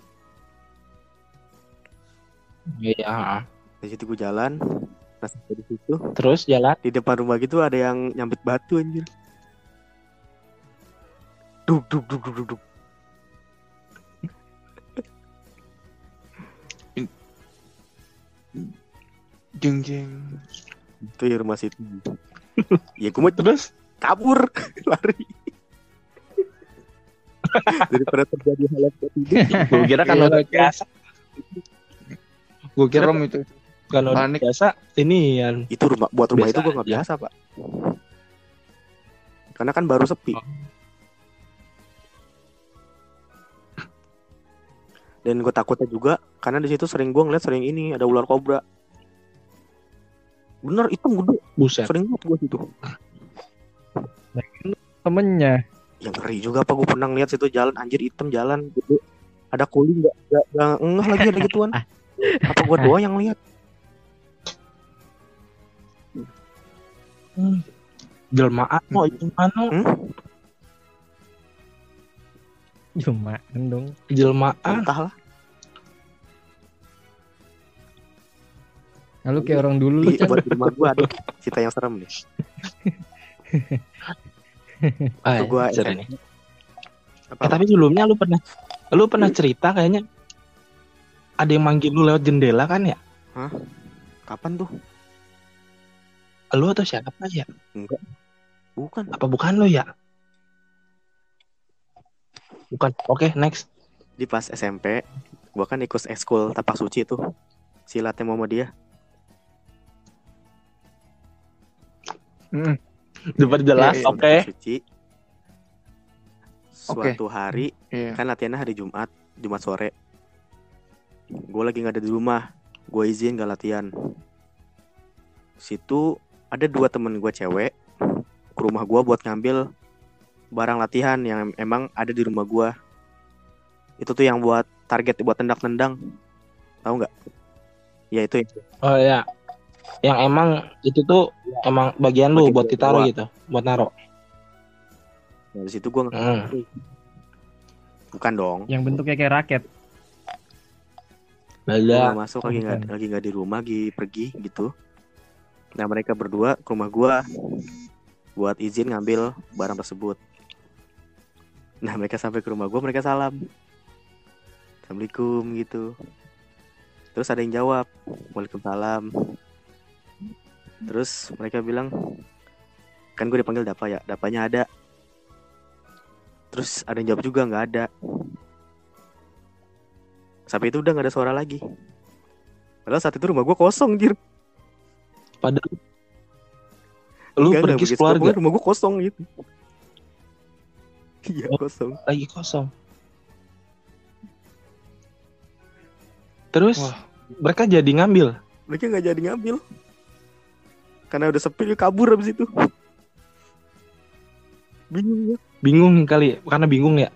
Iya. Di situ gue jalan. Sampai di situ Terus jalan. di depan rumah gitu ada yang nyambit batu anjir. Duk duk duk duk duk. duk. Jeng jeng. Itu ya rumah situ. ya gue mau Terus? kabur lari. Daripada terjadi hal yang tidak. Gue kira kan Iya, oke. biasa. Gue kira Serem itu. Kalau Panik. biasa ini ya. Itu rumah buat rumah Biasa itu gue nggak aja. biasa pak. Karena kan baru sepi. Dan gue takutnya juga karena di situ sering gue ngeliat sering ini ada ular kobra. Bener itu gede, Buset. sering banget gue situ. Temennya. Yang ngeri juga apa gue pernah ngeliat situ jalan anjir hitam jalan gede. Ada kuli nggak nggak nggak ngeh lagi ada gituan. Apa gue doang yang lihat? Jelmaan oh gimana? Hmm? Cuma dong. Jelmaan. Entahlah. Lalu kayak orang dulu lu Chan. buat di rumah gue ada cerita yang serem nih. Ah, Itu gua ingat. nih. Apa? Eh, tapi sebelumnya lu pernah lu pernah cerita kayaknya ada yang manggil lu lewat jendela kan ya? Kapan tuh? Lu atau siapa ya? Enggak. Bukan. Apa bukan lu ya? Bukan. Oke, next. Di pas SMP, gua kan ikut ekskul tapak suci tuh. Silatnya Muhammadiyah. Mm. Dapat jelas. Oke. Tapak suci. Suatu hari Iya. kan latihannya hari Jumat, Jumat sore. Gue lagi nggak ada di rumah, gue izin gak latihan. Situ ada dua temen gue cewek ke rumah gue buat ngambil barang latihan yang em- emang ada di rumah gue. Itu tuh yang buat target buat tendang-tendang, tahu nggak? Ya itu itu. Oh ya. Yang emang itu tuh emang bagian lu buat ditaruh gitu, buat naro. Nah, di situ gue Hmm. bukan dong. Yang bentuknya kayak raket. Nggak masuk lagi nggak lagi nggak di rumah lagi pergi gitu nah mereka berdua ke rumah gua buat izin ngambil barang tersebut. Nah mereka sampai ke rumah gua mereka salam. Assalamualaikum gitu. Terus ada yang jawab waalaikumsalam. Terus mereka bilang kan gue dipanggil Dapa ya Dapanya ada. Terus ada yang jawab juga nggak ada. Sampai itu udah nggak ada suara lagi. Padahal saat itu rumah gue kosong jir Padahal lu nggak pergi begitu. keluarga rumah gue kosong gitu iya Oh. kosong lagi kosong. Terus Wah. mereka jadi ngambil. mereka nggak jadi ngambil karena udah sepi kabur abis itu bingung ya Bingung kali karena bingung ya.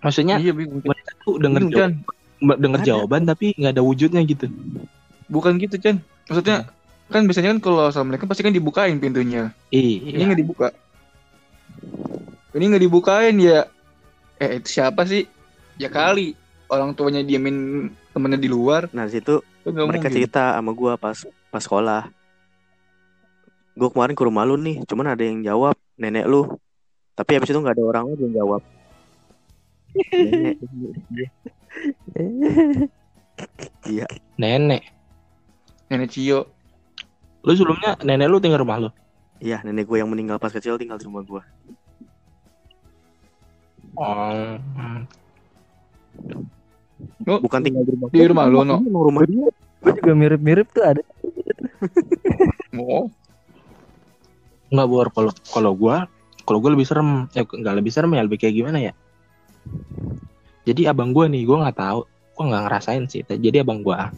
Maksudnya Iya bingung. mereka tuh denger Bingung, jawab, Chan. denger Ada. jawaban tapi nggak ada wujudnya gitu. Bukan gitu, Chan. Maksudnya kan biasanya kan kalau assalamualaikum pasti kan dibukain pintunya. Ini Iya. nggak dibuka. Ini nggak dibukain ya. Eh itu siapa sih? Ya kali orang tuanya diamin temennya di luar. nah di situ mereka mungkin. cerita sama gue pas pas sekolah gue kemarin ke rumah lu nih cuman ada yang jawab nenek lu tapi habis itu nggak ada orang lagi yang jawab nenek. Iya, Nenek. Nenek Cio. Lu sebelumnya nenek lu tinggal rumah lu. iya nenek gue yang meninggal pas kecil tinggal di rumah gue. Oh. Oh, Bukan tinggal di rumah Di rumah lu, no? Rumah dia. Gue juga mirip-mirip tuh ada. oh. Enggak bor kalau kalau gua kalau gua lebih serem. Ya enggak lebih serem ya lebih kayak gimana ya? Jadi abang gua nih, gua nggak tahu, gua nggak ngerasain sih. Jadi abang gua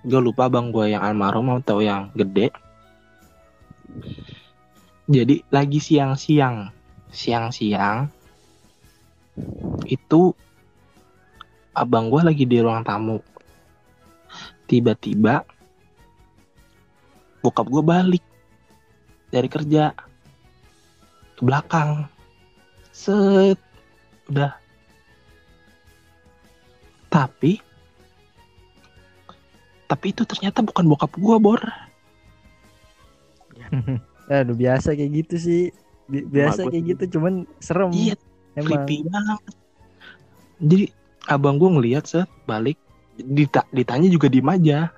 gue lupa abang gua yang almarhum atau yang gede. Jadi lagi siang-siang, siang-siang itu abang gua lagi di ruang tamu. Tiba-tiba bokap gua balik dari kerja. Ke belakang. Set. Udah. Tapi tapi itu ternyata bukan bokap gua bor. Aduh biasa kayak gitu sih. Bi- Biasa kayak gitu cuman serem. iya emang. creepy banget. Jadi abang gua ngeliat set balik dita ditanya juga diem aja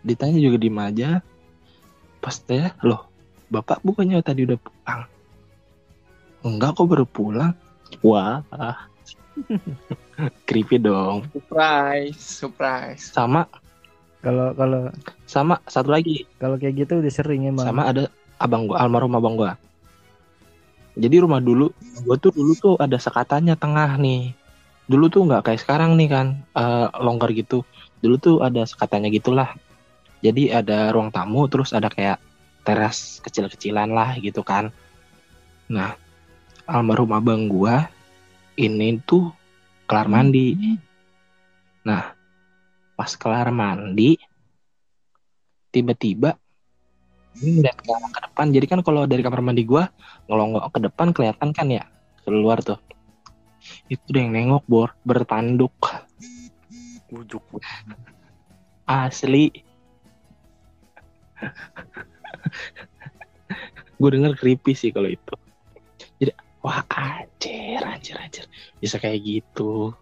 ditanya juga diem aja pas tanya loh bapak bukannya tadi udah pulang? Enggak kok baru pulang. Wah creepy dong. Surprise, surprise. sama. Kalau kalau sama satu lagi. kalau kayak gitu udah sering emang. sama ada abang gua almarhum abang gua. Jadi rumah dulu gua tuh dulu tuh ada sekatannya tengah nih. Dulu tuh nggak kayak sekarang nih kan eh, longgar gitu. Dulu tuh ada sekatannya gitulah. Jadi ada ruang tamu terus ada kayak teras kecil-kecilan lah gitu kan. Nah almarhum abang gua ini tuh kelar mandi. Nah pas kelar mandi tiba-tiba ini ngeliat ke arah ke depan. Jadi kan kalau dari kamar mandi gua ngelonggok ke depan kelihatan kan ya keluar tuh. Itu udah yang nengok bor. Bertanduk. Ujuk. asli. Gue denger creepy sih kalau itu. Jadi wah anjir anjir anjir bisa kayak gitu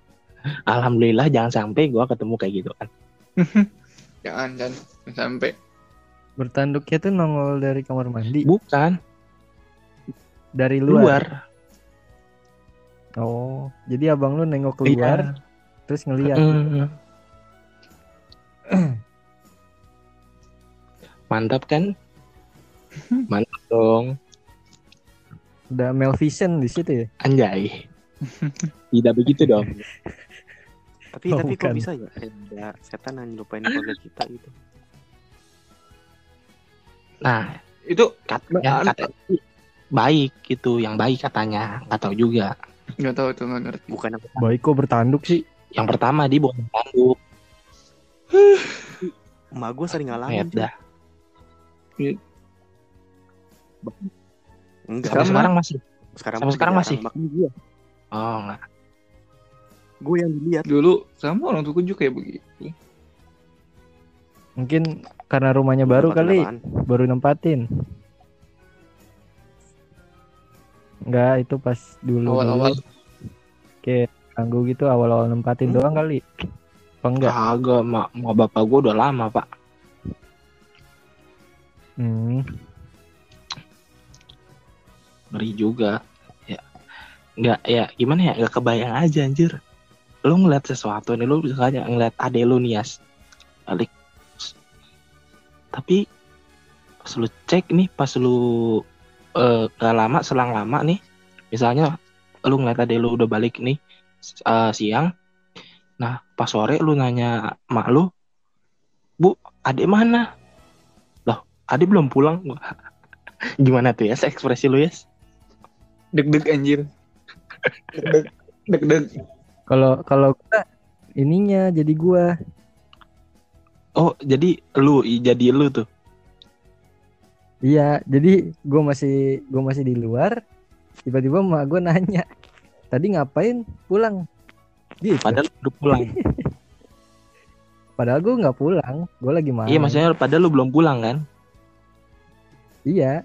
alhamdulillah jangan sampai gua ketemu kayak gitu kan Jangan, jangan sampai. Bertanduknya tuh nongol dari kamar mandi bukan dari luar. luar Oh, jadi abang lu nengok keluar terus ngeliat. Mm. Mantap kan? Mantap dong. Udah Melvision di situ ya. Anjay. Tidak begitu dong. Tapi Oh, tapi kok bukan. bisa ya ada setan yang nyelupain keluarga kita gitu. Nah, Itu katanya katanya sih baik gitu, yang baik katanya. Nggak tahu juga. nggak tahu tuh nggak ngerti. Bukan yang Baik kok bertanduk sih. Yang pertama dia bukan tanduk, emak gue sering ngalamin. cuy. dah. Enggak. Sampai Sama. sekarang masih. Sekarang sampai sekarang masih? Makanya gue, Oh, enggak. gue yang dilihat. Dulu sama orang tuaku juga kayak begitu. Mungkin karena rumahnya baru Tempat kali, apaan? baru nempatin. Enggak, itu pas dulu Awal-awal. kayak ganggu gitu awal-awal nempatin Hmm. doang kali. Apa enggak? Kagak, mak, mak bapak gua udah lama, Pak. Hmm. Ngeri juga. Ya. Enggak, ya gimana ya? Enggak kebayang aja anjir. Lu ngeliat sesuatu nih, lu misalnya ngeliat ade lu nih, Yas. Balik. Tapi pas lu cek nih, pas lu eh gak lama, selang lama nih, misalnya lu ngeliat ade lu udah balik nih eh, siang, nah pas sore lu nanya mak lu, bu, adek mana? Loh, adek belum pulang. Gimana tuh ya ekspresi lu ya? Deg-deg anjir. Deg-deg. Deg-deg. Kalau kalau gua ininya jadi gua Oh, jadi lu jadi lu tuh. Iya, jadi gue masih gue masih di luar. Tiba-tiba emak gue nanya, tadi ngapain pulang? Gitu. Padahal lu udah pulang. Padahal gue nggak pulang, gue lagi main. iya, maksudnya padahal lu belum pulang kan? Iya.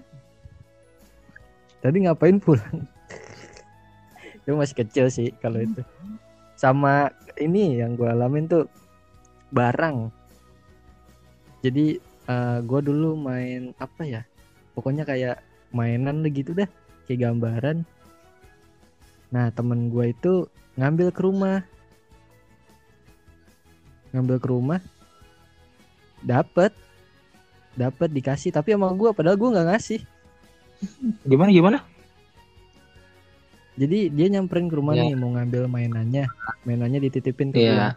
Tadi ngapain pulang? itu masih kecil sih kalau itu. Sama ini yang gue alamin tuh barang. Jadi eh, gue dulu main apa ya? Pokoknya kayak mainan gitu dah kayak gambaran. Nah temen gue itu ngambil ke rumah. Ngambil ke rumah dapet. Dapet dikasih tapi sama gue padahal gue nggak ngasih Gimana gimana? jadi dia nyamperin ke rumah Ya. nih mau ngambil mainannya mainannya dititipin ke Iya. gua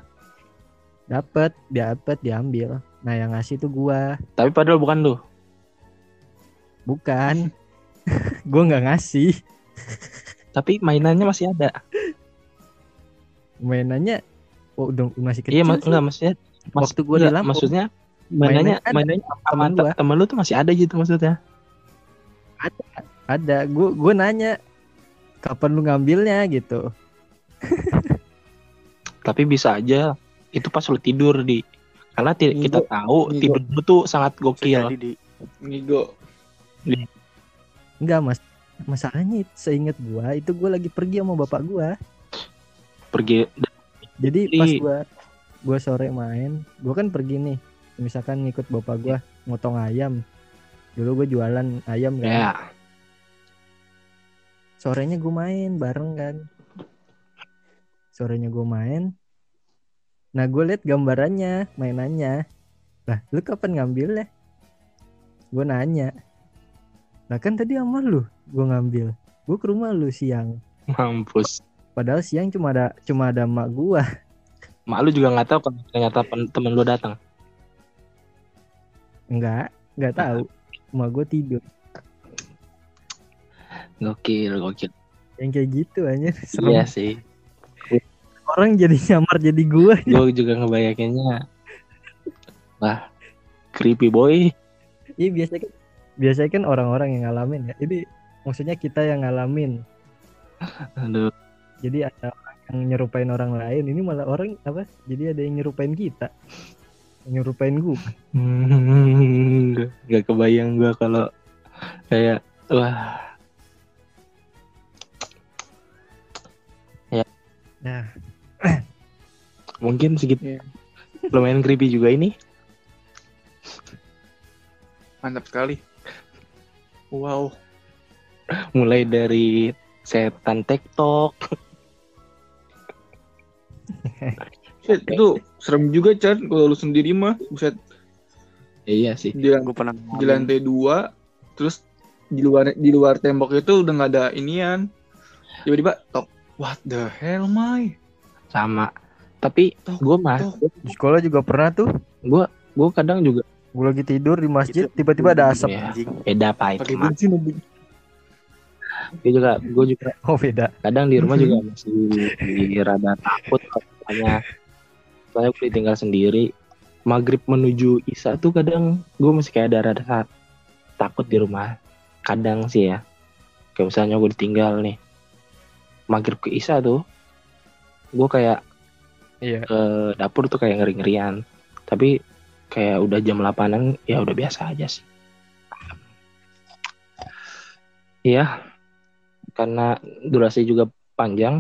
dapet dapet diambil nah yang ngasih tuh gua Tapi padahal bukan lu. bukan gua nggak ngasih Tapi mainannya masih ada. mainannya oh udah masih kecil iya, ma- sih. enggak maksudnya. Mas, Waktu gua di enggak, Lampung. maksudnya mainannya Mainannya ada mainannya sama temen te- gua. temen lu tuh masih ada gitu maksudnya. Ada gua gua nanya kapan lu ngambilnya? gitu. Tapi bisa aja. Itu pas lu tidur di. Karena ti- Ngigo. kita tahu Ngigo. tidur lu tuh sangat gokil. jadi di. Ngigo. enggak mas. Masalahnya seingat gua itu gua lagi pergi sama bapak gua. Pergi jadi Jadi- pas gua gua sore main gua kan pergi nih. Misalkan ngikut bapak gua motong ayam dulu gue jualan ayam kan. Ya. sorenya gue main bareng kan. Sorenya gue main. Nah gue liat gambarannya mainannya. Lah lu kapan ngambil ya? Gue nanya. Lah kan tadi sama lu gue ngambil. Gue ke rumah lu siang. Mampus. padahal siang cuma ada cuma ada mak gue Mak lu juga nggak tahu kalau ternyata temen lu datang. enggak enggak tahu mak gue tidur Gokil, gokil. yang kayak gitu aja serem Iya sih. orang jadi nyamar jadi gue Gue juga ngebayanginnya. Wah, creepy boy. Iya biasanya kan biasanya kan orang-orang yang ngalamin ya. Ini maksudnya kita yang ngalamin. Aduh, Jadi ada orang yang nyerupain orang lain. Ini malah orang apa? Jadi ada yang nyerupain kita. Nyerupain gua. Hmm, gak, gak kebayang gua kalau kayak wah Nah, mungkin segitu Iya. lumayan creepy juga ini Mantap sekali. Wow. mulai dari setan TikTok Shit, itu serem juga Chan. Kalau lu sendiri mah buset. Iya sih. Di, gue pernah di lantai dua terus di luar di luar tembok itu udah nggak ada inian. Tiba-tiba tok what the hell my sama. Tapi Tok, gue mah di sekolah juga pernah tuh. gue gue kadang juga Gue lagi tidur di masjid, tiba-tiba ada asap. Iya. anjing. Beda apa itu pakai bensin gue juga gue juga Oh beda. kadang di rumah juga masih rada takut katanya soalnya gue ditinggal sendiri. Maghrib menuju isya tuh kadang gue masih kayak ada rada sa- takut di rumah. Kadang sih ya. Kayak misalnya gue ditinggal nih. Maghrib ke isya tuh gue kayak Iya. ke dapur tuh kayak ngeri ngerian tapi kayak udah jam 8an ya udah biasa aja sih. Iya, karena durasi juga panjang,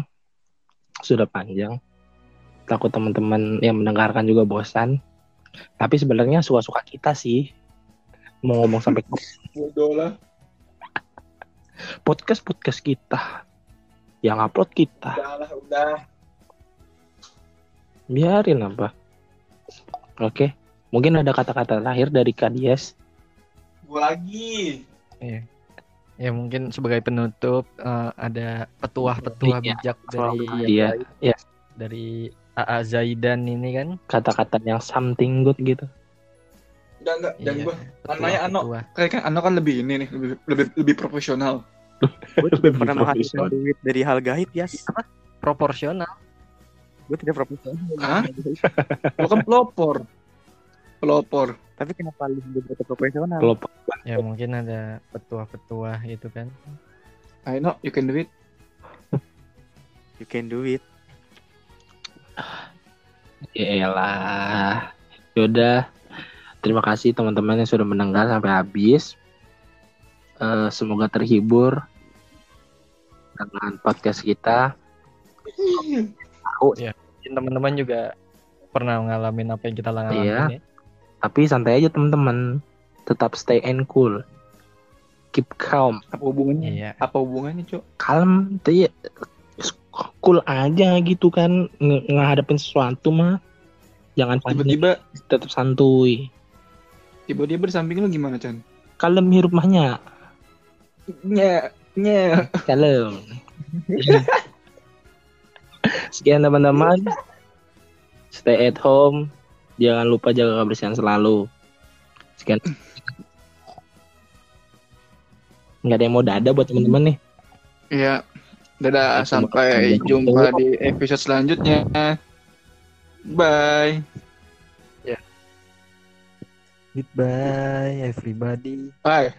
sudah panjang. Takut teman-teman yang mendengarkan juga bosan. Tapi sebenarnya suka-suka kita sih. Mau ngomong sampai lah podcast-podcast kita. Yang upload kita. udah lah udah Biarin apa. Oke. Mungkin ada kata-kata terakhir dari Kadies. gua lagi Ya mungkin sebagai penutup eh, ada petuah-petuah Iya, bijak dari Iya, iya. dari AA Zaidan ini kan. Kata-kata yang something good gitu. udah enggak. Dan Iya, gua namanya Ano kayak kan Ano kan lebih ini nih lebih lebih lebih profesional. Gue tidak pernah Lebih menghasilkan duit dari hal gaib ya proporsional. gue tidak profesional Hah? lo kan pelopor. Pelopor. Tapi kenapa lu jadi profesional Kalau Ya mungkin ada petuah-petuah gitu kan. I know you can do it. You can do it Ya elah. Yaudah. Terima kasih teman-teman yang sudah mendengar sampai habis. Eh, semoga terhibur dengan podcast kita. teman-teman juga pernah ngalamin apa yang kita ngalamin Iya. ya. Tapi santai aja teman-teman. Tetap stay and cool. Keep calm. Apa hubungannya? Iya. Apa hubungannya, Cok? Kalem, tapi ya, cool aja gitu kan nge- ngadepin sesuatu mah. Jangan Tiba-tiba tetap santuy. tiba-tiba di samping lu gimana, Chan? Kalem hirup mahnya. Nye, nye. Kalem. Sekian teman-teman. Stay at home. Jangan lupa jaga kebersihan selalu. Sekian. Nggak ada yang mau dada buat teman-teman nih. Iya. Dadah, Sampai sampai jumpa. jumpa di episode selanjutnya. Bye. Goodbye everybody. Bye.